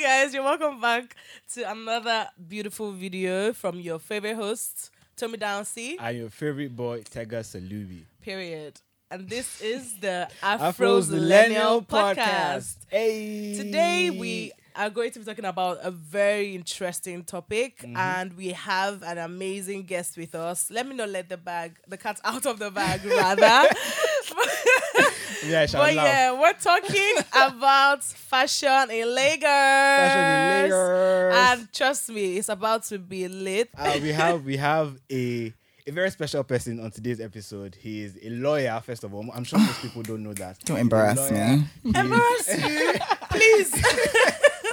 Hi guys, you're welcome back to another beautiful video from your favorite host, Tomi Downsy. And your favorite boy, Tega Salubi. Period. And this is the AfroZillenial Podcast. Hey. Today we are going to be talking about a very interesting topic, Mm-hmm. and we have an amazing guest with us. Let me not let the bag, the cat out of the bag, rather. Yeah, I shall But laugh. yeah, we're talking about fashion in Lagos. Fashion in Lagos. And trust me, it's about to be lit. Uh, we have we have a a very special person on today's episode. He is a lawyer, first of all. I'm sure most people don't know that. Don't He's embarrass me. He Embarrass you, please.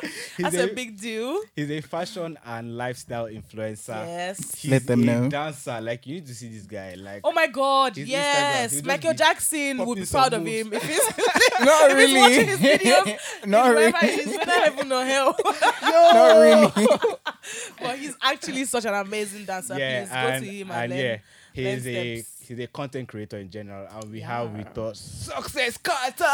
he's That's a big deal. He's a fashion and lifestyle influencer. Yes. He's Let them a know. dancer. Like you need to see this guy. Like Oh my God! Yes, Michael Jackson would be proud of him if he's Not if he's really. watching his videos. Not in wherever really. he is, whether heaven or hell. Not really. but he's actually such an amazing dancer. yeah, Please and, go to him and, and learn. yeah, he's a steps. he's a content creator in general, and we Yeah. have with us Success Carter.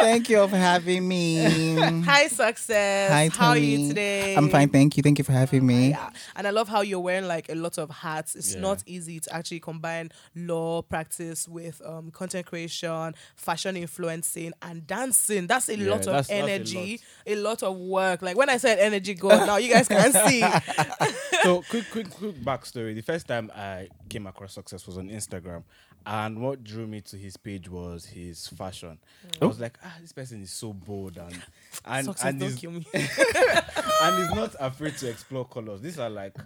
Thank you for having me. Hi, success. Hi, How are you today? I'm fine, thank you. Thank you for having me. Yeah. And I love how you're wearing like a lot of hats. It's Yeah. not easy to actually combine law practice with um, content creation, fashion influencing, and dancing. That's a Yeah, lot of that's- that's a energy, a lot. of work. Like when I said energy, go now you guys can see. so quick, quick, quick backstory. The first time I came across Success was on Instagram, and what drew me to his page was his fashion. I was like, ah, this person is so bold and and Success, and don't he's, kill me. and he's not afraid to explore colors. These are like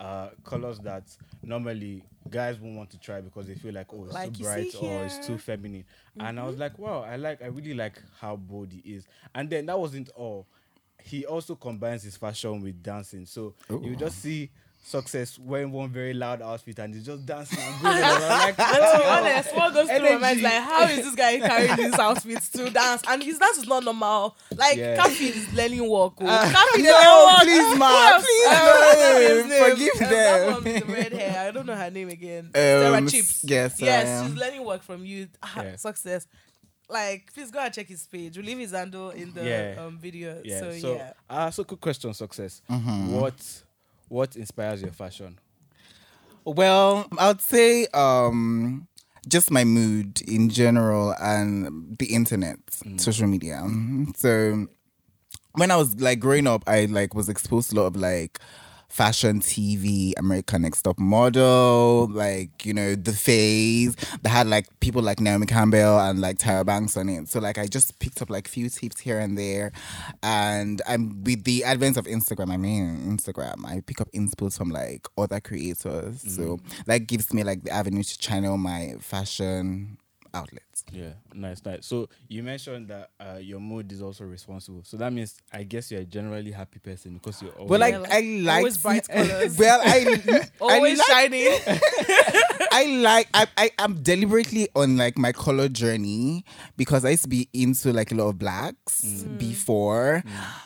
uh colors that normally guys won't want to try because they feel like oh it's Like too bright or it's too feminine. And I was like, wow, I like I really like how bold he is. And then that wasn't all. He also combines his fashion with dancing. So you just see success wearing one very loud outfit and he's just dancing and going. and like, And to be honest, what goes through my mind is like, how is this guy carrying these outfits to dance? And his dance is not normal. Like, Yeah. Kathy is learning walk. Oh. Kathy, they no, learn walk. please, Who ma, please, I don't no, forgive Uh, them. That one with the red hair. I don't know her name again. Sarah Um, Chips. yes, Yes, she's learning work from you. Ah, Yeah. Success. Like, please go and check his page. We'll leave his handle in the Yeah. um, video. yeah. So, So, yeah. uh, so quick question, success. Mm-hmm. What what inspires your fashion? Well, I would say um just my mood in general and the internet, social media. So when I was like growing up, I like was exposed to a lot of like fashion TV, American Next Top Model, like, you know, The Face They had like people like Naomi Campbell and like Tyra Banks on it. So like I just picked up like few tips here and there. And I'm with the advent of Instagram, I mean Instagram, I pick up inspo from like other creators. So mm. that gives me like the avenue to channel my fashion outlets. Yeah, nice, nice. So you mentioned that uh, your mood is also responsible. So that means I guess you're a generally happy person because you're always Well, like Yeah, I like always bright colours. Well, I Always I like, shining. I like I, I I'm deliberately on like my color journey because I used to be into like a lot of blacks Mm. before,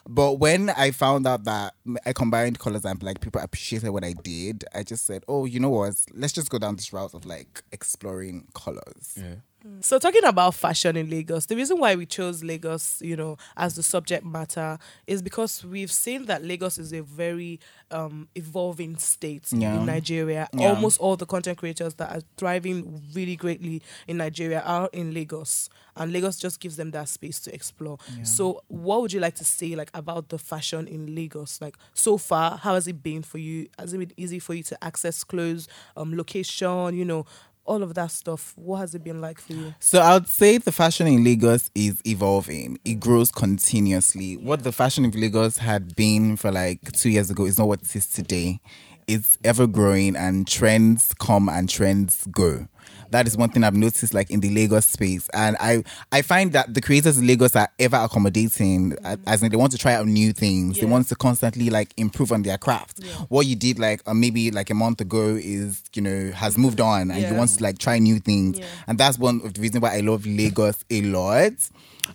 but when I found out that I combined colors and like people appreciated what I did, I just said, oh, you know what? Let's just go down this route of like exploring colors. yeah. So talking about fashion in Lagos, the reason why we chose Lagos, you know, as the subject matter is because we've seen that Lagos is a very um, evolving state Yeah. in Nigeria. Yeah. Almost all the content creators that are thriving really greatly in Nigeria are in Lagos, and Lagos just gives them that space to explore. So, what would you like to say, like about the fashion in Lagos? Like so far, how has it been for you? Has it been easy for you to access clothes, um, location, you know? All of that stuff. What has it been like for you? So I would say the fashion in Lagos is evolving. It grows continuously. What the fashion in Lagos had been for like two years ago is not what it is today. It's ever growing and trends come and trends go. That is one thing I've noticed like in the Lagos space. And I I find that the creators in Lagos are ever accommodating a- as in they want to try out new things. They want to constantly like improve on their craft. What you did like uh, maybe like a month ago is, you know, has moved on and Yeah. you want to like try new things. Yeah. And that's one of the reasons why I love Lagos a lot.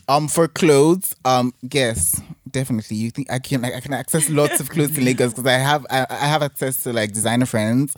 Um, for clothes, um, yes, definitely. You think I can like I can access lots of clothes in Lagos because I have I, I have access to like designer friends,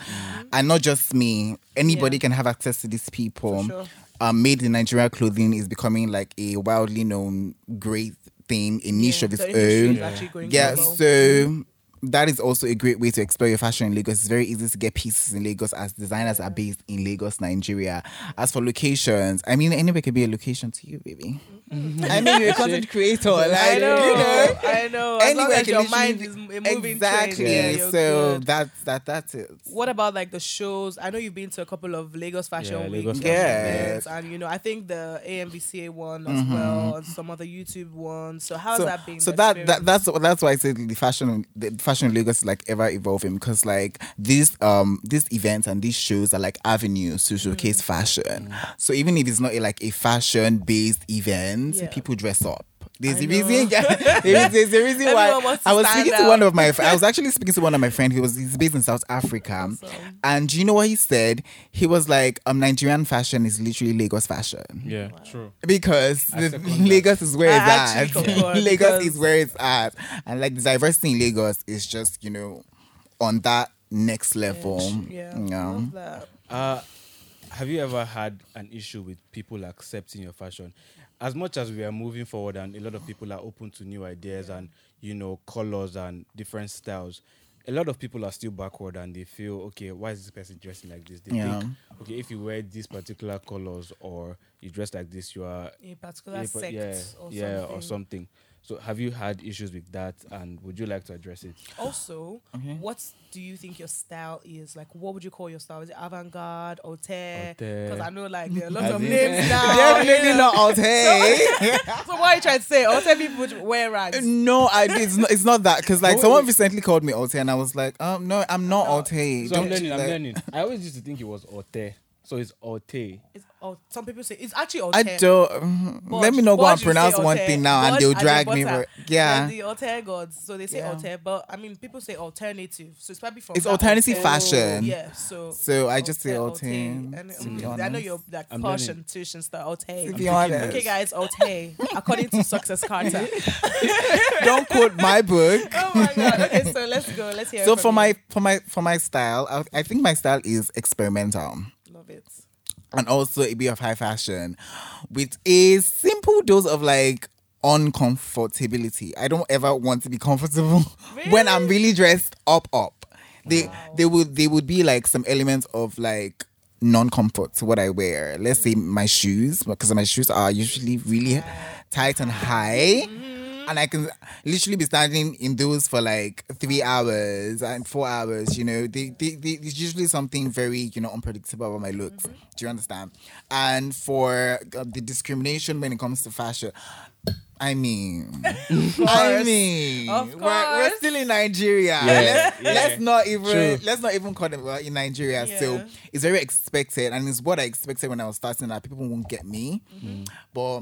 and not just me. Anybody Yeah. can have access to these people. Sure. Um, made in Nigeria clothing is becoming like a wildly known great thing, a niche Yeah, of its own. Yeah, so that is also a great way to explore your fashion in Lagos. It's very easy to get pieces in Lagos as designers are based in Lagos, Nigeria. As for locations, I mean, anywhere can be a location to you, baby. I mean, you're a content creator. Like, I know, you know, I know. As long anywhere as can your mind is moving exactly. train, yeah, so good. that's that. That's it. What about like the shows? I know you've been to a couple of Lagos Fashion Yeah, Week Lagos events, and you know I think the AMVCA one as well, and some other YouTube ones. So how's Mm-hmm. so, that been? So that, that that's that's why I said the fashion the fashion in Lagos is like ever evolving because like these um these events and these shows are like avenues to showcase Mm. fashion. So even if it's not a, like a fashion based event, Yeah. people dress up. There's I a know. reason. there's, there's a reason why Everyone wants to I was stand speaking to one of my. I was actually speaking to one of my friends. He was he's based in South Africa, Awesome. and you know what he said? He was like, um, Nigerian fashion is literally Lagos fashion Yeah, true. because I the. Lagos is where I it's at. concur, Lagos because- is where it's at, and like the diversity in Lagos is just you know on that next level. Yeah, Yeah. love that. Uh, have you ever had an issue with people accepting your fashion? As much as we are moving forward and a lot of people are open to new ideas and you know colors and different styles, a lot of people are still backward and they feel okay. Why is this person dressing like this? They Yeah. think okay, if you wear these particular colors or you dress like this, you are A particular a sect yeah, or yeah, something. or something. So have you had issues with that and would you like to address it? Also, Okay. what do you think your style is? Like, what would you call your style? Is it avant-garde, haute? Haute. Because I know like there are lots of names now. Definitely you not Alte. So what are you trying to say? Haute people would wear rags. no, I it's not, it's not that because like someone recently called me Alte and I was like, um, no, I'm not Alte. So I'm Don't- learning, I'm learning. I always used to think it was Ote. So it's Ote. It's, oh, some people say it's actually haute. I don't. mm, But let me not go what and pronounce one thing now, and they'll as in drag me. butter? For, yeah, They're the haute gods. So they say Yeah. haute, but I mean, people say alternative. So it's probably from It's alternative haute. fashion. Yeah. So So I just say haute, haute, And to mm, be I know you're like I'm Posh and tuition style haute. to I'm be honest, Okay, guys, haute. According to Success Carter. don't quote my book. oh my god. Okay, so let's go. Let's hear. it So for you. my for my for my style, I, I think my style is experimental. Love it. and also a bit of high fashion with a simple dose of like uncomfortability. I don't ever want to be comfortable when I'm really dressed up up. They they would they would be like some elements of like non-comfort to what I wear. Let's say my shoes because my shoes are usually really tight and mm-hmm. high. And I can literally be standing in those for like three hours and four hours. You know, they, they, they, it's usually something very you know unpredictable about my looks. Do you understand? And for uh, the discrimination when it comes to fashion, I mean, I mean, Of we're, we're still in Nigeria. Yeah, let's, yeah. let's not even True. let's not even call it well in Nigeria. So it's very expected, and it's what I expected when I was starting. That people won't get me, but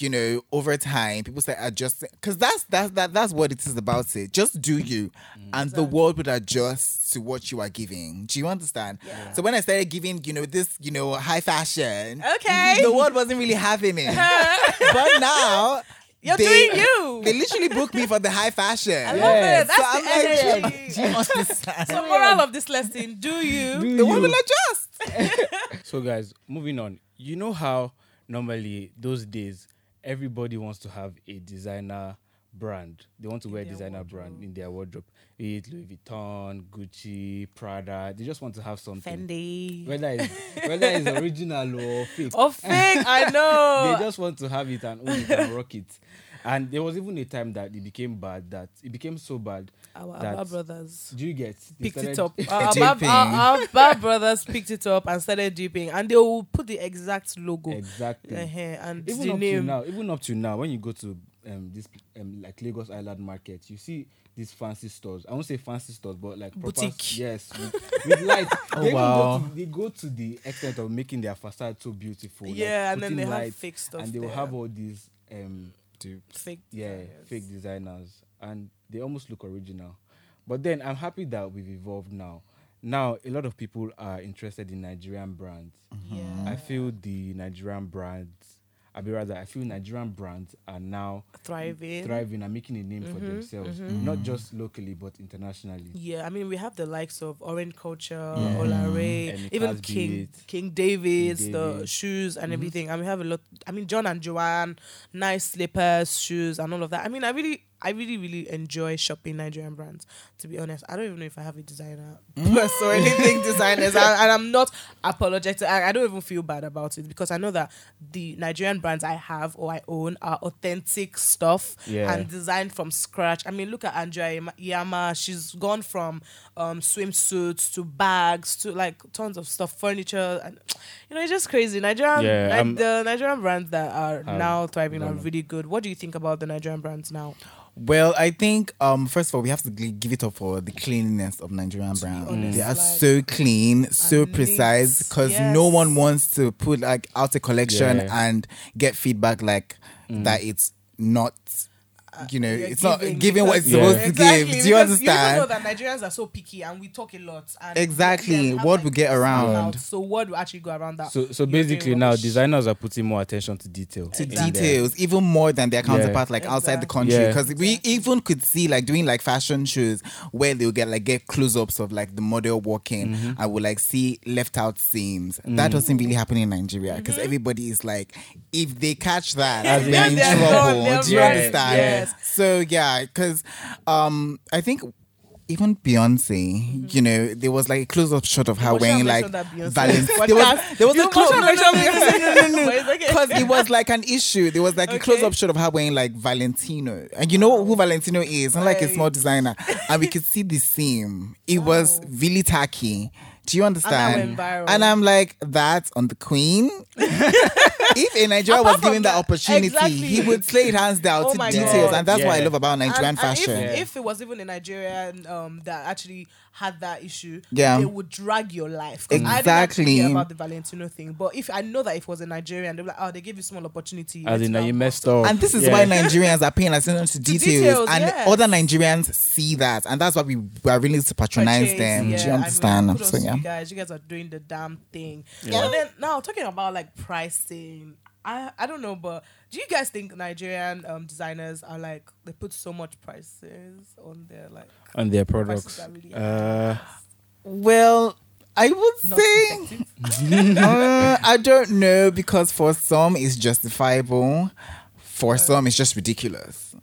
you know, over time, people say adjust because that's that's that that's what it is about it. Just do you, mm-hmm. and the world would adjust to what you are giving. Do you understand? So when I started giving, you know, this, you know, high fashion, Okay. the world wasn't really having it. but now. You're they, doing you. They literally booked me for the high fashion. I love Yes. it. That's So the I'm like, energy. do you understand? So moral of this lesson: Do you? the world will adjust. So, guys, moving on. You know how normally those days everybody wants to have a designer brand. They want to wear a their designer brand in their wardrobe. Be it Louis Vuitton, Gucci, Prada. They just want to have something. Fendi. Whether it's whether it's original or fake. Or fake, I know. they just want to have it and own it and rock it. And there was even a time that it became bad. That it became so bad. our, that- our brothers Do you get? picked it up. Our, our, our, our brothers picked it up and started dipping, and they will put the exact logo Exactly. uh, and even the up to now, even up to now, when you go to um this um like Lagos Island Market, you see these fancy stores. I won't say fancy stores, but like proper, Boutique. Yes, with, with light. Oh, they, wow. go to, they go to the extent of making their facade so beautiful. like Yeah, and then putting they have fake stuff and they will there. have all these um Fake. yeah designers. fake designers, and they almost look original. But then I'm happy that we've evolved now. Now a lot of people are interested in Nigerian brands. Yeah. I feel the Nigerian brands I be rather I feel Nigerian brands are now Thriving. thriving and making a name for mm-hmm, themselves, mm-hmm. not just locally but internationally. Yeah, I mean we have the likes of Orange Culture, Yeah. Olare, mm-hmm. Any even King. King David's, King the shoes and everything. And we have a lot. I mean John and Joanne, nice slippers, shoes, and all of that. I mean I really, I really, really enjoy shopping Nigerian brands. To be honest, I don't even know if I have a designer purse or anything designers, and, and I'm not apologetic. I, I don't even feel bad about it because I know that the Nigerian brands I have or I own are authentic stuff Yeah. and designed from scratch. I mean, look at Andrea Iyamah-. She's gone from um, swimsuits to bags to like tons of stuff, furniture, and you know, it's just crazy. Nigerian, Yeah, um, the Nigerian brands that are have now thriving are it. really good. What do you think about the Nigerian brands now? Well, I think um first of all we have to give it up for the cleanliness of Nigerian brands. honest, They are like- so clean, so precise neat, because no one wants to put like out a collection Yeah. and get feedback like that it's not you know, it's not giving giving what it's Yeah. supposed to give. Do you because You even know that Nigerians are so picky and we talk a lot. And Exactly, then have, word will get around. out. So word will actually go around that. So so basically now rubbish. designers are putting more attention to detail. to in their- details even more than their counterparts like outside the Exactly. country Yeah. because we even could see like doing like fashion shows where they'll get like get close-ups of like the model walking Mm-hmm. and we'll like see left out seams Mm. that doesn't really happen in nigeria because everybody is like if they catch that As they're in in- They're gone, trouble do you understand Yes. so yeah because um i think even Beyonce, you know, there was like a close-up shot of her Watch wearing like Valentino. There was, there was You a close out, mention Beyonce. But it's okay. because it was like an issue. There was like a Okay. close up shot of her wearing like Valentino. And you know who Valentino is? Not like a small designer. And we could see the seam. It was really tacky. Do you understand? went viral. And I'm like, that's on the queen. if a Nigeria was Apart from given the that, opportunity, exactly. he would slay it hands down Oh to details. God. And that's what I love about Nigerian And- and fashion. If, if it was even a Nigerian um, that actually had that issue, Yeah. they would drag your life. 'Cause I didn't Exactly. hear about the Valentino thing, but if I know that if it was a Nigerian, they'd be like, "Oh, they gave you small opportunity." As let's in, you messed up. And this is Yeah. why Nigerians are paying attention to details, details, and yes. other Nigerians see that, and that's why we we are willing to patronize Purchase, them. yeah, Do you I mean, understand? kudos so to yeah. you guys, you guys are doing the damn thing. Yeah. But then now talking about like pricing, I I don't know, but do you guys think Nigerian um, designers are like they put so much prices on their like on their products. really Uh, Well, I would not say uh, I don't know because for some it's justifiable, for some it's just ridiculous.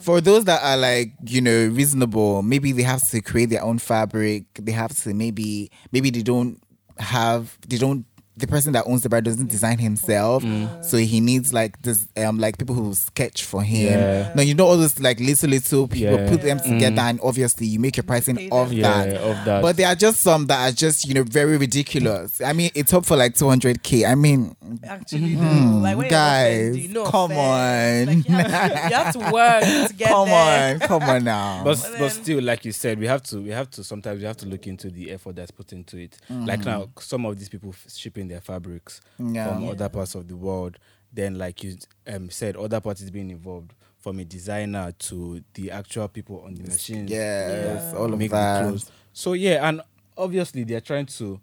For those that are like you know reasonable, maybe they have to create their own fabric. They have to maybe maybe they don't have they don't the person that owns the brand doesn't design himself, mm. so he needs like this um like people who sketch for him. Yeah. No, you know all those like little little people Yeah. put them Yeah. together, and obviously you make your pricing pay off yeah, that. of that. But there are just some that are just, you know, very ridiculous. I mean, it's up for like 200k. I mean, Actually, though, hmm, like when guys, offended, no come offense. on. Like, you, have, you have to work to get come there. on, come on now. but But but still, like you said, we have to we have to sometimes we have to look into the effort that's put into it. Mm. Like now, some of these people f- shipping their fabrics Yeah. from Yeah. other parts of the world. Then, like you um, said, other parties being involved, from a designer to the actual people on the machines. yes, Yeah. all of make that. clothes. So yeah, and obviously they're trying to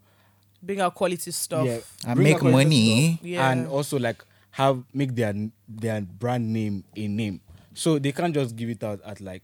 Bring out quality stuff. yeah, And make money. stuff Yeah. and also like have make their their brand name a name. So they can't just give it out at like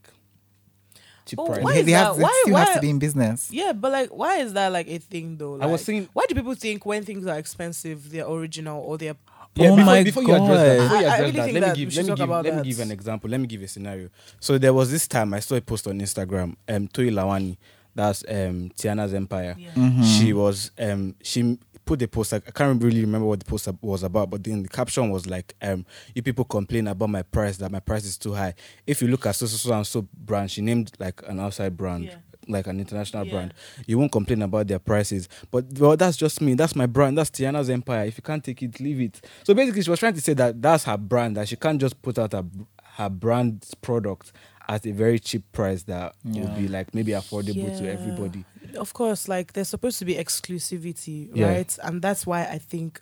cheap But price. why They, is they have that? to, Why- still have to be in business. Yeah, but like, why is that like a thing though? Like, I was saying- why do people think when things are expensive, they're original or they're Yeah, Oh before, my before you address that, God. before you I- I address really that, let that me give should let me give about let me give an example. Let me give a scenario. So there was this time I saw a post on Instagram. Um, Toyin Lawani, that's um Tiannah's Empire. Yeah. Mm-hmm. She was um she put a post. I can't really remember what the post was about, but then the caption was like, um, you people complain about my price that my price is too high. If you look at so so so and so brand, she named like an outside brand. Yeah. Like an international Yeah. brand, you won't complain about their prices. But well, that's just me. That's my brand. That's Tiannah's Empire. If you can't take it, leave it. So basically, she was trying to say that that's her brand. That she can't just put out her her brand product at a very cheap price that would be like maybe affordable to everybody. Of course, like there's supposed to be exclusivity, Yeah. right? And that's why I think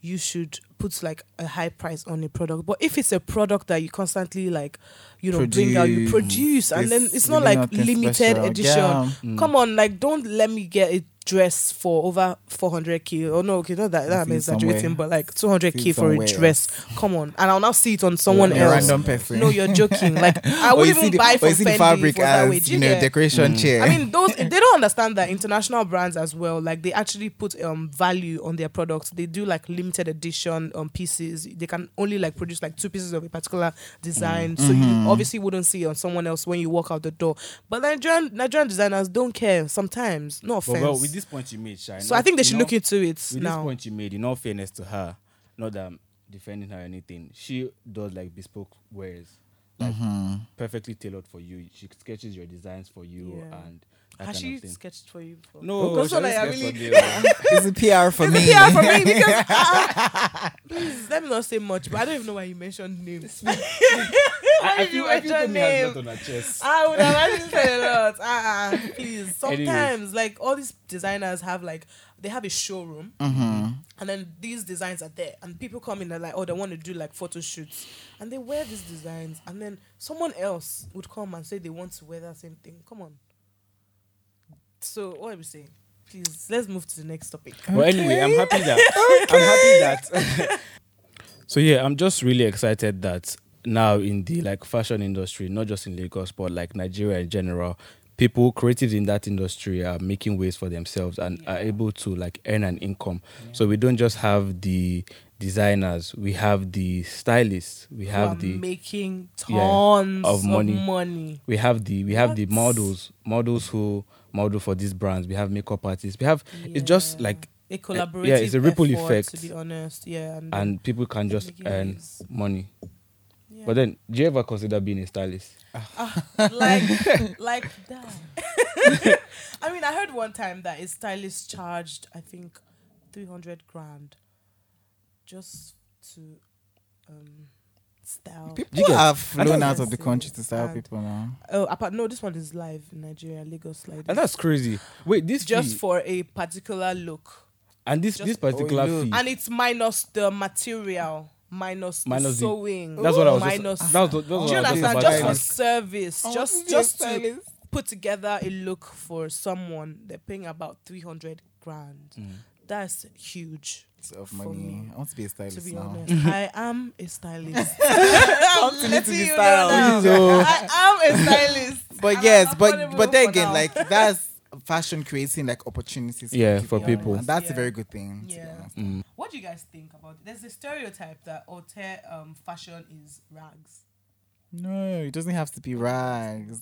you should put like a high price on a product. But if it's a product that you constantly like, you know, bring out, you Produce. produce, and then It's not like limited special. edition. Yeah. Mm. Come on, like don't let me get a dress for over 400k or no okay not that, that I'm exaggerating but like 200k for a dress come on and I'll now see it on someone a else random person. no you're joking like I Or would you even the, buy or from you the fabric for that as way Do you know get? decoration chair. I mean, those they don't understand that international brands as well. Like they actually put um value on their products. They do like limited edition um pieces. They can only like produce like two pieces of a particular design. So Mm-hmm. you obviously wouldn't see it on someone else when you walk out the door. But Nigerian Nigerian designers don't care sometimes. No But offense. well, with this point you made, Shai, so I think they you should know- look into it With this point you made, in all fairness to her, not that I'm defending her or anything, she does like bespoke wares, like Mm-hmm. perfectly tailored for you. She sketches your designs for you Yeah. and Has she sketched for you before? No, Because she like, I only sketched really- for me. it's a PR for me. Yeah, for me because ah, please let me not say much, but I don't even know why you mentioned names. I, I did you mention has name? not on her chest. I would have actually a lot. Uh-uh, please. Sometimes, like all these designers have like they have a showroom, mm-hmm. and then these designs are there, and people come in and like, oh, they want to do like photo shoots, and they wear these designs, and then someone else would come and say they want to wear that same thing. Come on. So what are we saying? Please, let's move to the next topic. Well, anyway, I'm happy that I'm happy that. so yeah, I'm just really excited that now in the like fashion industry, not just in Lagos, but like Nigeria in general, people creative in that industry are making ways for themselves and are able to like earn an income. So we don't just have the designers, we have the stylists, we have the making tons of of money. money. we have the we have the models models who model for these brands. We have makeup artists. We have it's just like a collaborative yeah, it's a ripple effort, effect. to be honest. Yeah and, and people can just earn money yeah. but then do you ever consider being a stylist? Like like that. I mean i heard one time that a stylist charged i think 300 grand just to um style. People you get- have I flown out of the country to style And- people now. oh apart no this one is live in nigeria lagos like and that's crazy. Wait this just fee, for a particular look. And this just- this particular Oh, fee. And it's minus the material minus, Minus the the- sewing that's what I was minus just, that was, that was Do what you I was understand? Just to for service, I just to be a just to stylist. put together a look for someone, they're paying about three hundred grand. Mm. That's huge. of money. me, I want to be a stylist To be now. honest, I am a stylist. Want to I'm to letting be you know styled. I am a stylist. But And yes, but but then again, now. like that's fashion creating like opportunities. Yeah, for for people, people. and that's Yeah. a very good thing. to be Yeah. Mm. What do you guys think about it? There's a stereotype that hotel um, fashion is rags. No, it doesn't have to be rags.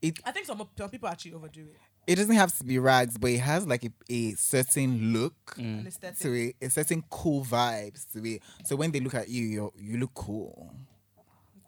It I think some, some people actually overdo it. it doesn't have to be rags, but it has like a, a certain look Mm. An aesthetic. to it, a certain cool vibes to it. So when they look at you, you you look cool.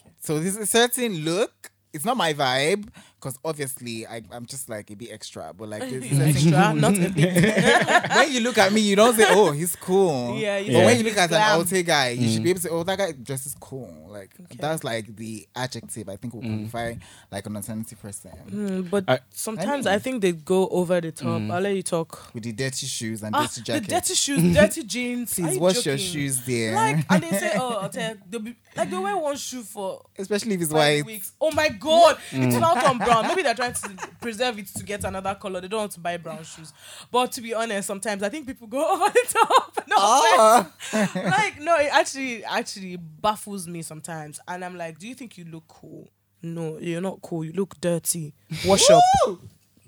Okay. So there's a certain look. It's not my vibe because obviously I, I'm just like a bit extra, but like there's a certain Extra, not a bit. when you look at me, you don't say, "Oh, he's cool." Yeah, you But when you look at glam. an Alte guy, you Mm. should be able to say, "Oh, that guy dresses cool." Like Okay. that's like the adjective I think will Mm. qualify like an alternative person Mm, but I- sometimes I I, think they go over the top. Mm. I'll let you talk. with the dirty shoes and Ah, dirty the dirty shoes, dirty jeans. Are Please you wash your joking? shoes there, Like, and they say, oh, I'll tell you, they'll be, like they wear one shoe for especially if it's white. weeks. Oh my god, it's not now on brown. Maybe they're trying to preserve it to get another color. They don't want to buy brown shoes. But to be honest, sometimes I think people go over the top. No, Ah. like no, it actually actually baffles me sometimes, and I'm like, do you think you look cool? No, you're not cool. You look dirty. Wash up.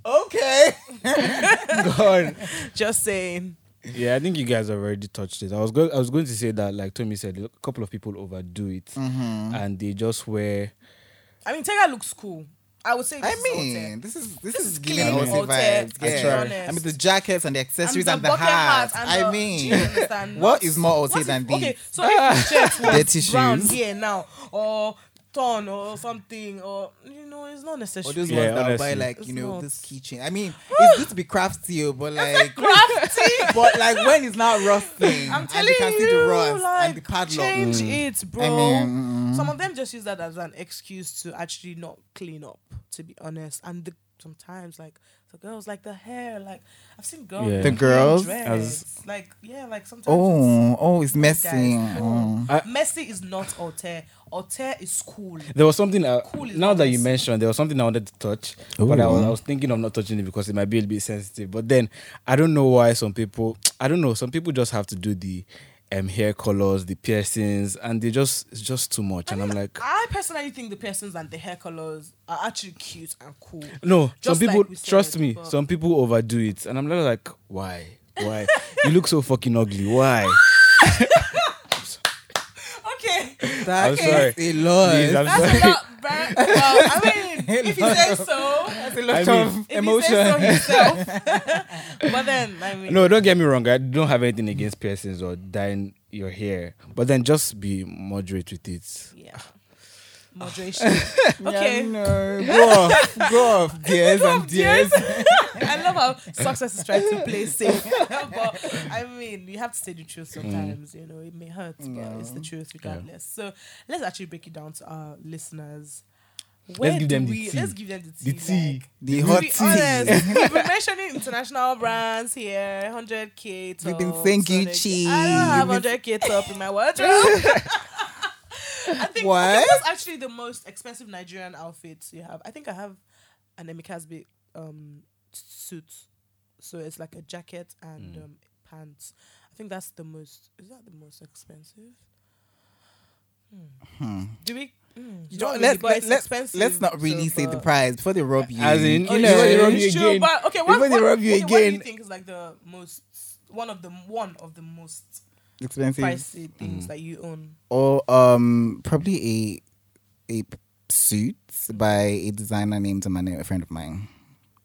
okay. God. Just saying. Yeah, I think you guys have already touched it. I was going I was going to say that like Tomi said, a couple of people overdo it Mm-hmm. and they just wear I mean, Tega looks cool. I would say. I this is mean, this is this, This is is giving clean vibes. I Yeah. I mean the jackets and the accessories and, the, bucket hat. and I the- mean, do you understand? what is more if- than Okay, these? so if the shirt was brown here now, or torn or something, or you know, it's not necessary. Or those Yeah, ones that will buy honestly. like you It's know not. this keychain. I mean, it's good to be crafty, oh, but like crafty. but like when it's not rusting, I'm and telling you can see the rust like, and the padlock. change Mm. it, bro. I mean, mm, Some of them just use that as an excuse to actually not clean up. To be honest, and the sometimes like the girls like the hair like I've seen girls Yeah. The girls? dreads. like yeah like sometimes Oh, oh, it's it's- messy. guys, Oh. no. messy is not alter alter is cool There was something uh, Cool is now that you messy. mentioned there was something I wanted to touch, but I was, I was thinking of not touching it because it might be a bit sensitive. But then I don't know why some people I don't know some people just have to do the um hair colors, the piercings, and they just it's just too much. And I'm like, I personally think the piercings and the hair colors are actually cute and cool no, some Just like people said, trust me. but- Some people overdo it, and I'm like, like why? Why? you look so fucking ugly. Why? okay That I'm sorry. is a lot. Please, I'm that's sorry. a lot bro. well I mean if he says so That's a lot I mean- of if emotion. he says so himself but then I mean No, don't get me wrong. I don't have anything against piercings or dyeing your hair, but then just be moderate with it. yeah moderation okay Yeah, no. Go off. Go off, dears and dears. I love how success is trying to play safe. but I mean, you have to say the truth mm. sometimes, you know, it may hurt, but it's the truth regardless. So let's actually break it down to our listeners. Where give them the we, tea. Let's give them the tea. The tea. like, The hot be tea. honest, we've been mentioning international brands here, 100k. top. We've been tops, saying Gucci. I don't have We've 100k top in my wardrobe. I think What? okay, what's actually the most expensive Nigerian outfit you have? I think I have an Emmy Kasbit um suit. So it's like a jacket and Mm. um, pants. I think that's the most. Is that the most expensive? Hmm. Do we? Mm, You not don't- really, let's, but let, it's let's, expensive. let's not really so, say the price before they rob you. As in, Oh, you know, know, they rob you it's true, again. but okay, what, Before they rob you okay, what do you think is like the most one of the one of the most expensive. pricey Mm. things that you own? Or um, probably a suit by a designer named Manel, a friend of mine.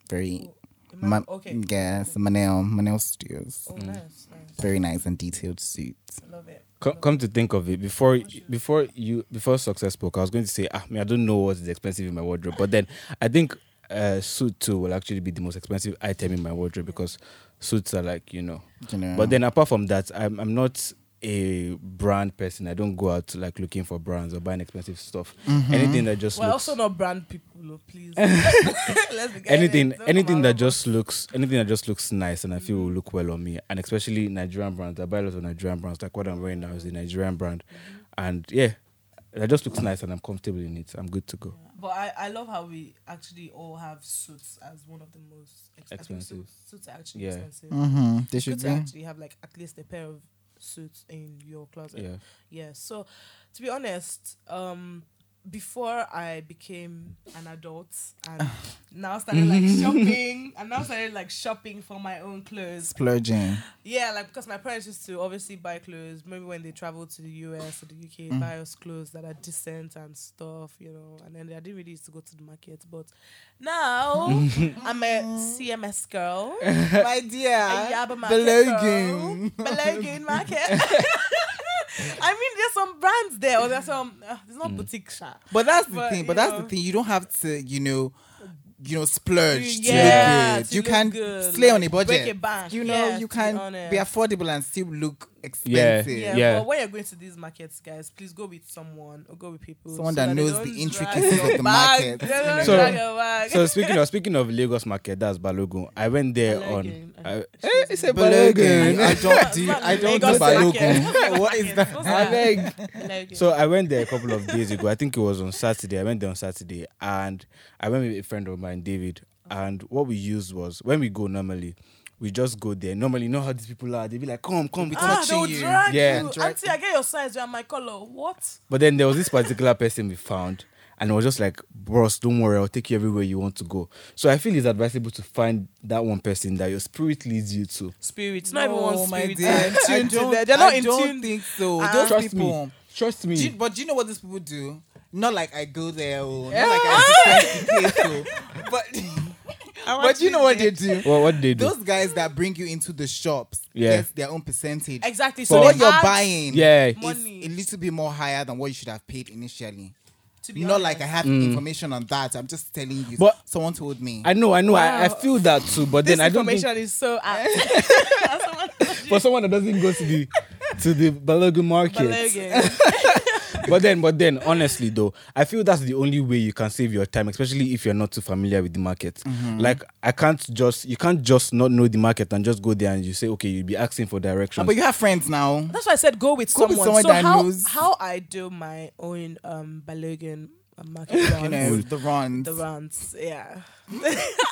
Very, Am I- Ma- okay. yes, Manel, Manel Studios. Oh, nice, nice. Very nice and detailed suit. I love it. Come, come to think of it, before before you before success spoke, I was going to say, ah, me, I don't know what is expensive in my wardrobe, but then I think uh, suit too will actually be the most expensive item in my wardrobe because suits are like you know. You know. But then apart from that, I'm I'm not a brand person. I don't go out like looking for brands or buying expensive stuff. Mm-hmm. Anything that just We're looks also not brand people, please. Let's anything anything that just looks anything that just looks nice and I feel will look well on me and especially Nigerian brands. I buy a lot of Nigerian brands. Like what I'm wearing now is a Nigerian brand, and yeah, it just looks nice and I'm comfortable in it. I'm good to go. But I, I love how we actually all have suits as one of the most ex- Expensive. Suits, suits are actually Yeah. expensive. mm-hmm. they should good to be. actually have like at least a pair of suits in your closet. Yeah. Yeah. So, to be honest, um, before I became an adult and now started like shopping and now started like shopping for my own clothes. Splurging. Yeah, like because my parents used to obviously buy clothes. Maybe when they traveled to the US or the UK, Mm. buy us clothes that are decent and stuff, you know. And then I didn't really used to go to the market, but now I'm a CMS girl. My dear. A Yaba market Balogun. Balogun market. I mean, there's some brands there, or there's some. Uh, there's not boutique shop. But that's the But, thing. But that's know. the thing. You don't have to, you know, you know, splurge Yeah, to look good. to you look can good, slay on a like, budget. break a bank. You know, Yeah, you to be can be affordable and still look expensive. Yeah, Yeah. but when you're going to these markets, guys, please go with someone or go with people. Someone so that they knows the intricacies of the bag. market. So- drag your bag. So speaking of speaking of Lagos market, that's Balogun. I went there Balogun. on. I, Excuse eh, it's a. Balogun. I Balogun. don't do. I don't do Balogun. what is that? I beg. Balogun. So I went there a couple of days ago. I think it was on Saturday. I went there on Saturday, and I went with a friend of mine, David. And what we used was when we go normally, we just go there. Normally, you know how these people are. They be like, "Come, come." Be ah, touching you. drag Yeah. you. Drag- Auntie, I get your size. You are my color. What? But then there was this particular person we found, and it was just like, "Bros, don't worry. I'll take you everywhere you want to go." So I feel it's advisable to find that one person that your spirit leads you to. Spirits. Not even one No, my spirit. dear. I tune to don't- that. They're not I in don't tune. think so. Ah. Those Trust people. me. Trust me. Do you- but do you know what these people do? Not like I go there, oh, not like I the place, oh. but but you know what they do? Well, what they do? Those guys that bring you into the shops Yeah. get their own percentage. Exactly. So So what you're buying Yeah. is Money. a little bit more higher than what you should have paid initially. To be Not like I have mm. information on that. I'm just telling you. But- someone told me. I know, I know. I, I Wow. feel that too. But This then I don't think information is so apt. for someone that doesn't go to the to the Balogun market. Balogun. but then, but then, honestly though, I feel that's the only way you can save your time, especially if you're not too familiar with the market. Mm-hmm. Like I can't just, you can't just not know the market and just go there and you say, okay, you'll be asking for directions. Ah, but you have friends now. That's why I said go with Go with someone. someone so that how knows. how I do my own um Balogun uh, market You know the runs. the rounds. Yeah,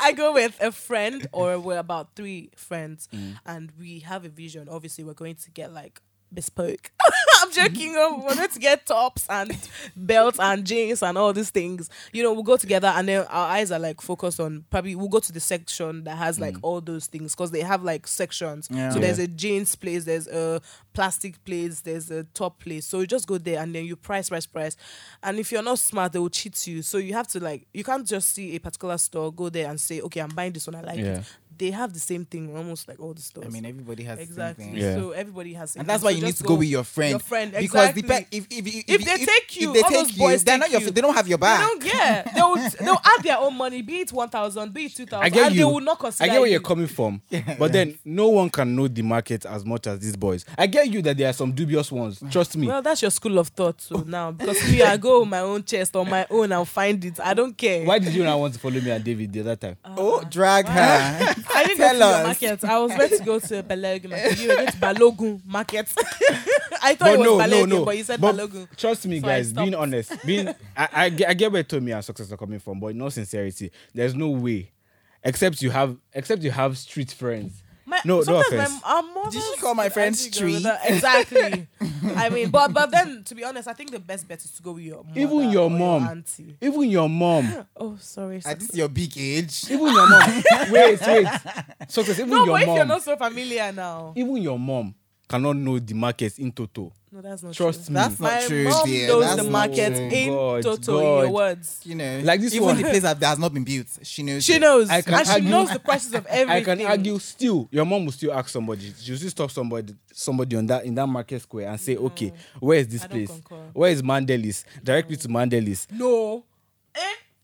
I go with a friend or we're about three friends, Mm. and we have a vision. Obviously, we're going to get like bespoke. I'm joking. um, We're going to get tops and belts and jeans and all these things. You know, we'll go together and then our eyes are like focused on probably we'll go to the section that has like all those things because they have like sections. Yeah. So Yeah. there's a jeans place, there's a plastic place, there's a top place. So you just go there and then you price, price, price. And if you're not smart, they will cheat you. So you have to like you can't just see a particular store, go there and say, okay, I'm buying this one, I like Yeah. it. They have the same thing almost like all the stores. I mean, everybody has Exactly. exactly. Yeah. So everybody has, And that's why So you need to go with your friend. Your friend, Because exactly. depend if if, if, If they take you, if they all take those you, they're take not your. you. They don't have your They back. don't yeah. They'll they'll add their own money, be it one thousand, be it two thousand. I get and you. they will not I get where you. you're coming from, but then no one can know the market as much as these boys. I get you that there are some dubious ones. Trust me. Well, that's your school of thought so now because me, I go on my own chest on my own. I'll find it. I don't care. Why did you not want to follow me and David the other time? Oh, drag her. I didn't go Tell to your market. I was meant to go to Balogun market. You were going to Balogun market. I thought it was no, Balogun, no, no. but you said But Balogun. Trust me, So I guys. Being honest, being I, I, get, I get where Tomi and success are coming from, but in all sincerity, there's no way, except you have, except you have street friends. My, No, no sometimes offense. My, our mothers Did she call my would friend actually go street? with that. Exactly. I mean, but but then to be honest, I think the best bet is to go with your mother Even your or mom. auntie. Even your mom, Oh, sorry. At this your big age. even your mom. wait, wait. Success. Even No, your but if you're mom, not so familiar now, even your mom cannot know the markets in total. No, that's not Trust true. me. That's not My true, mom dear. knows That's the market true. in God, total. In your words, You know, Like this even one. the place that has not been built, she knows. she it. knows, I can and she argue- knows the prices of I can argue still. Your mom will still ask somebody. She'll still stop somebody, somebody on that in that market square and say, "Okay, where is this I don't place? concur. Where is Mandilas? Direct me to Mandilas." No. Eh?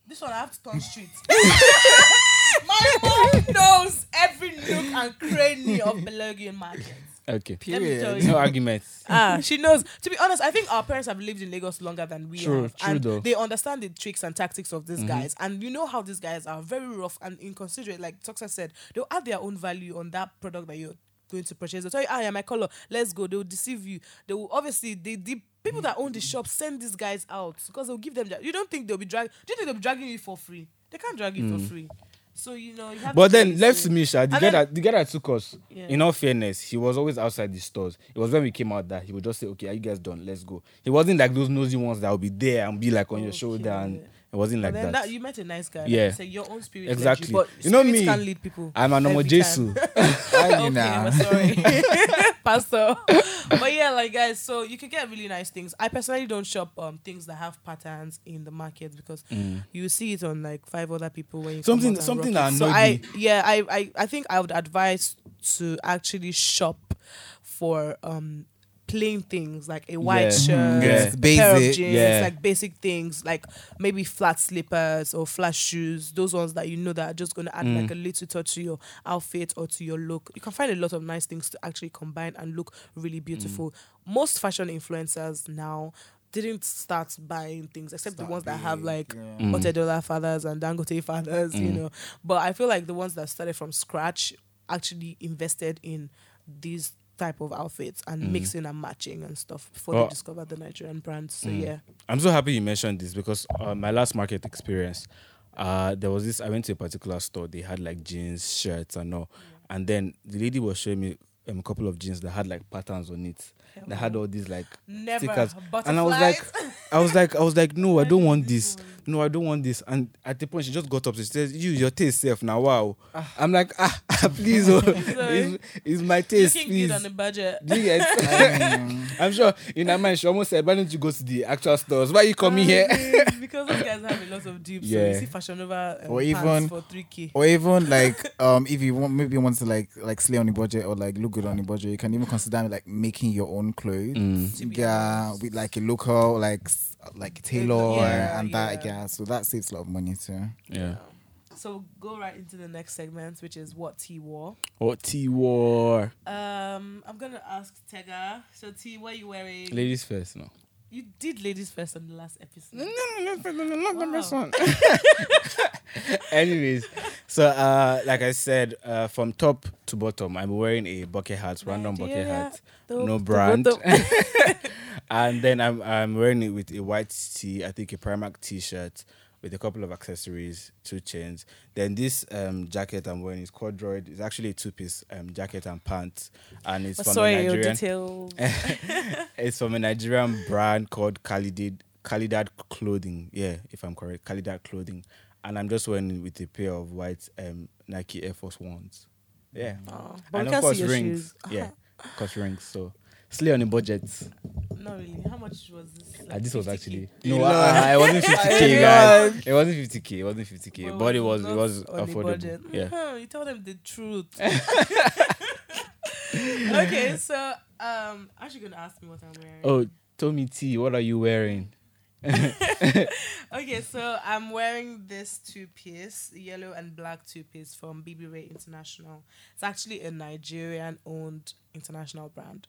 This one I have to turn street. My mom knows every nook and cranny of Balogun market. Okay, Let me Period. no arguments. Ah, she knows. To be honest, I think our parents have lived in Lagos longer than we True, have. true and though. they understand the tricks and tactics of these guys. And you know how these guys are very rough and inconsiderate. Like Success said, they'll add their own value on that product that you're going to purchase. They'll tell you, ah, yeah, my color, let's go. They'll deceive you. They will obviously the, the people that own the shop send these guys out because they'll give them that. You don't think they'll be dragging do you think they'll be dragging you for free? They can't drag you for free. So you know you But to then left to me, Sha, the uh, guy then- that the guy that took us. Yeah. In all fairness, he was always outside the stores. It was when we came out that he would just say, "Okay, are you guys done? Let's go." He wasn't like those nosy ones that would be there and be like on your shoulder, and Okay. It wasn't like that. that, you met a nice guy. Yeah. Like you said, your own spirit. led Exactly. You, but You know me, Can lead people. I'm an every Jesu. time. I okay, you know. I'm sorry, Pastor. but yeah, like guys, so you can get really nice things. I personally don't shop um things that have patterns in the market because you see it on like five other people when you come Mm. Something- out something rock that it. So I me. yeah I, I I think I would advise to actually shop for um plain things like a white Yeah. shirt, Yeah. a pair of jeans, Yeah. like basic things like maybe flat slippers or flat shoes. Those ones that you know that are just going to add Mm. like a little touch to your outfit or to your look. You can find a lot of nice things to actually combine and look really beautiful. Mm. Most fashion influencers now didn't start buying things except the Start ones that have big, like yeah. Mm. Otedola fathers and Dangote fathers, you know. But I feel like the ones that started from scratch actually invested in these type of outfits and mixing and matching and stuff before Well- they discovered the Nigerian brands. So yeah. I'm so happy you mentioned this because uh, my last market experience, uh, there was this. I went to a particular store. They had like jeans, shirts, and all. And then the lady was showing me um, a couple of jeans that had like patterns on it. That had all these like Never stickers. And I was like, I was like, I was like, no, I don't want this. No, I don't want this. And at the point, she just got up. She says, "You, your taste self now. Wow." I'm like, ah, please, oh, it's, it's my taste, looking please. good on the budget. Get? I'm sure in her mind she almost said, "Why don't you go to the actual stores? Why are you coming here?" Because those guys have a lot of dupes. So Yeah. you see Fashion Nova um, Or even- for 3K. Or even like um if you want maybe you want to like like slay on the budget or like look good on the budget, you can even consider like making your own clothes. To be Yeah, with like a local like like tailor Yeah, and that yeah. yeah. So that saves a lot of money too. Yeah. So go right into the next segment, which is what T wore. What T wore? Um, I'm gonna ask Tega. So T, what are you wearing? Ladies first, no. You did ladies first on the last episode. No, no, no, no, no, not the Wow. best one. Anyways, so uh, like I said, uh, from top to bottom, I'm wearing a bucket hat, random bucket Nigeria, hat, the- no the brand, bottom- and then I'm I'm wearing it with a white tee, I think a Primark t-shirt with a couple of accessories, two chains. Then this um, jacket I'm wearing is corduroy. It's actually a two-piece um, jacket and pants, and it's Oh, from sorry, a Nigerian. it's from a Nigerian brand called Khalidid Khalidad Clothing. Yeah, if I'm correct, Khalidad Clothing. And I'm just wearing it with a pair of white um, Nike Air Force Ones. Yeah. Oh, and of course rings. Yeah, of course rings. So slay on a budget. Not really. How much was this? Uh, this was 50K? actually You no, lied. uh, it wasn't 50k, guys. It wasn't 50k. It wasn't 50k, Well, but it was it was affordable. budget. Yeah. Huh, you tell them the truth. okay, so um, actually gonna ask me what I'm wearing. Oh, Tomi T, what are you wearing? Okay, so I'm wearing this two piece, yellow and black two piece from BB Ray International. It's actually a Nigerian owned international brand.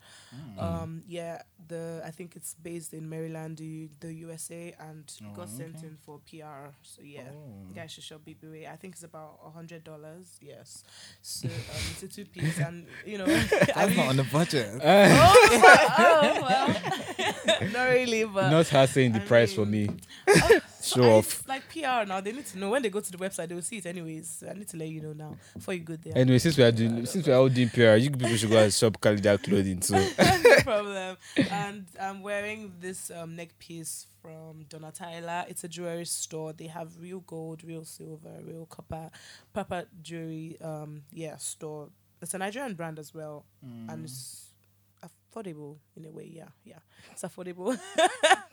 Um, yeah, the I think it's based in Maryland, the, the USA, and it got sent in for PR. So yeah, you guys should shop BB I think it's about a hundred dollars. Yes, so um, it's a two piece, and you know, I That's mean, not on the budget. oh, oh well, not really, but Not her saying the I price for mean- me. Show I- off. It's like PR now. They need to know when they go to the website. They will see it anyways. I need to let you know now before you go there. Anyway, since we are doing since we are all doing PR, you people should go and shop Khalidad clothing too. no problem. And I'm wearing this um, neck piece from Donatella. It's a jewelry store. They have real gold, real silver, real copper, proper jewelry. Um, yeah, store. It's a Nigerian brand as well, and it's affordable in a way. Yeah, yeah, it's affordable.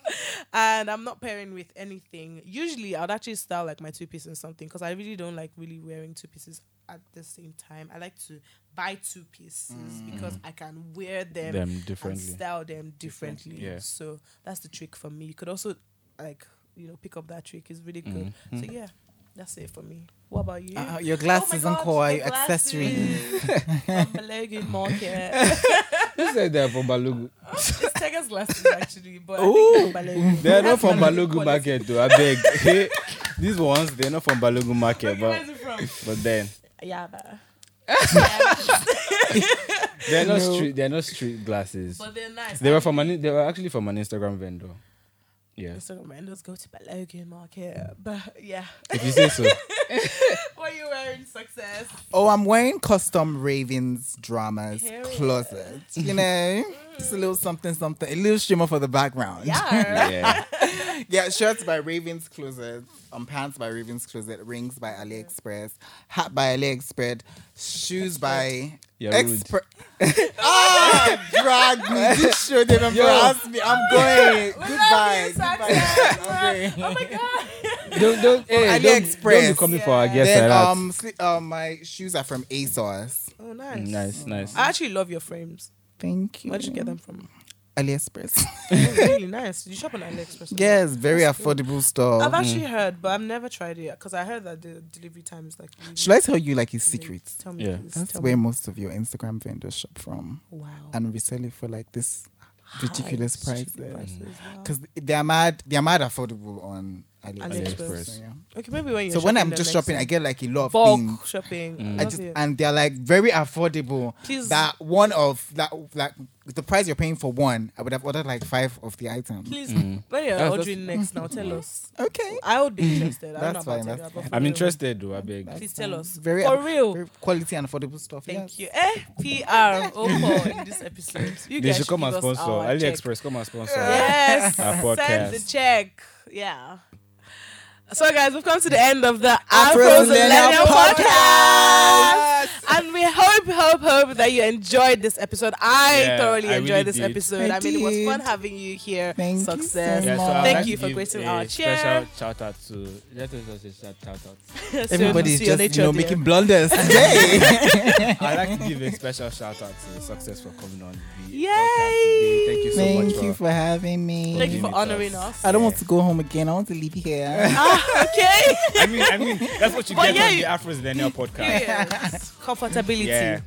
and I'm not pairing with anything. Usually, I'd actually style like my two pieces in something because I really don't like really wearing two pieces at the same time. I like to buy two pieces because I can wear them, Them and differently. style them differently. yeah. So that's the trick for me. You could also like you know pick up that trick. It's really good. Mhm. So yeah, that's it for me. What about you? Uh, your Oh my glasses and God, core, the your accessories. glasses from Balogun Market. Who said they're from Balogun? it's Tega's glasses actually, but I think they're They're not from Balogun Balogun quality. Market though. I beg. Hey, These ones, they're not from Balogun Market, Okay, but where's it from? but then Yeah, but, they're not No. street. They're not street glasses. but they're nice. They were from an. They were actually from an Instagram vendor. Yeah, Instagram vendors go to Balogun Market, but yeah. if you say so. what are you wearing? Success. Oh, I'm wearing custom Ravens dramas Period. closet. You know, just a little something, something, a little shimmer for the background. Yeah. Yeah. yeah, shirts by Ravens Closet, um, pants by Ravens Closet, rings by AliExpress, hat by AliExpress, shoes by You're rude. Expre- ah, drag me. This show they embarrass me. I'm going. Goodbye. Goodbye. I'm going. oh my god. don't don't. Hey, don't, don't be coming for our guests Then like um, sli- um, my shoes are from ASOS. Oh, nice. Nice, nice. I actually love your frames. Thank you. Where'd you get them from? AliExpress. oh, really nice. Did you shop on AliExpress? yes, very That's cool. affordable store. I've actually mm. heard, but I've never tried it because I heard that the delivery time is like. Really Should I tell you like his late. secrets? Tell me. Yeah. please, That's tell where me. most of your Instagram vendors shop from, Wow. and resell it for like this ridiculous High, prices. stupid prices, mm. wow. Because they're mad, they're mad affordable on AliExpress. AliExpress. So, yeah. Okay, maybe when you. So when I'm just shopping, I get like a lot of bulk things. shopping. Mm. I I just it. and they're like very affordable. Please- That one of that like the price you're paying for one, I would have ordered like five of the items. Please, Mm. when you're That's- ordering next now, tell us. Okay. I would be interested. I don't know That's about fine, you, that's but for I'm interested though. I beg. Please tell us. Very For real. very quality and affordable stuff. Thank yes. you. Eh, PR Oppo in this episode. You They guys should come and give us sponsor. our check. AliExpress, come and sponsor. Yes. Send the check. Yeah. So, guys, we've come to the end of the Afro Afro Millennial Millennial Podcast. podcast. And we hope, hope, hope that you enjoyed this episode. I Yeah, thoroughly I enjoyed really this did. episode. I I, mean, it was fun having you here. Thank you so Success. Yeah, so Thank like you for give gracing a our chair. Special shout out to let us just shout shout out. So Everybody's see your just you know there. making blunders today. I'd like to give a special shout out to Success for coming on the Yay! Thank you so Thank much. Thank you for, for having me. Thank you for honoring us. us. I don't want to go home again. I want to leave here. Ah, okay. I mean, I mean, that's what you But get yeah, from you- the AfroZillenial podcast. Yes. Comfortability. Yeah.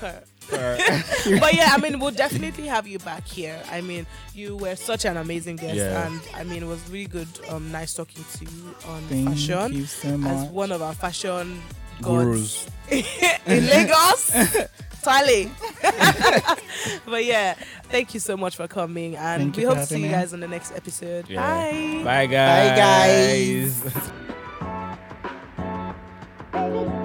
Per- but yeah, I mean, we'll definitely have you back here. I mean, you were such an amazing guest, Yeah. and I mean, it was really good. Um, nice talking to you on Thank fashion you so as one of our fashion Gurus. in Lagos. Tally. but yeah, thank you so much for coming, and Thank we hope to see having you me. guys on the next episode. Yeah. Bye. Bye guys. Bye, guys. Baby,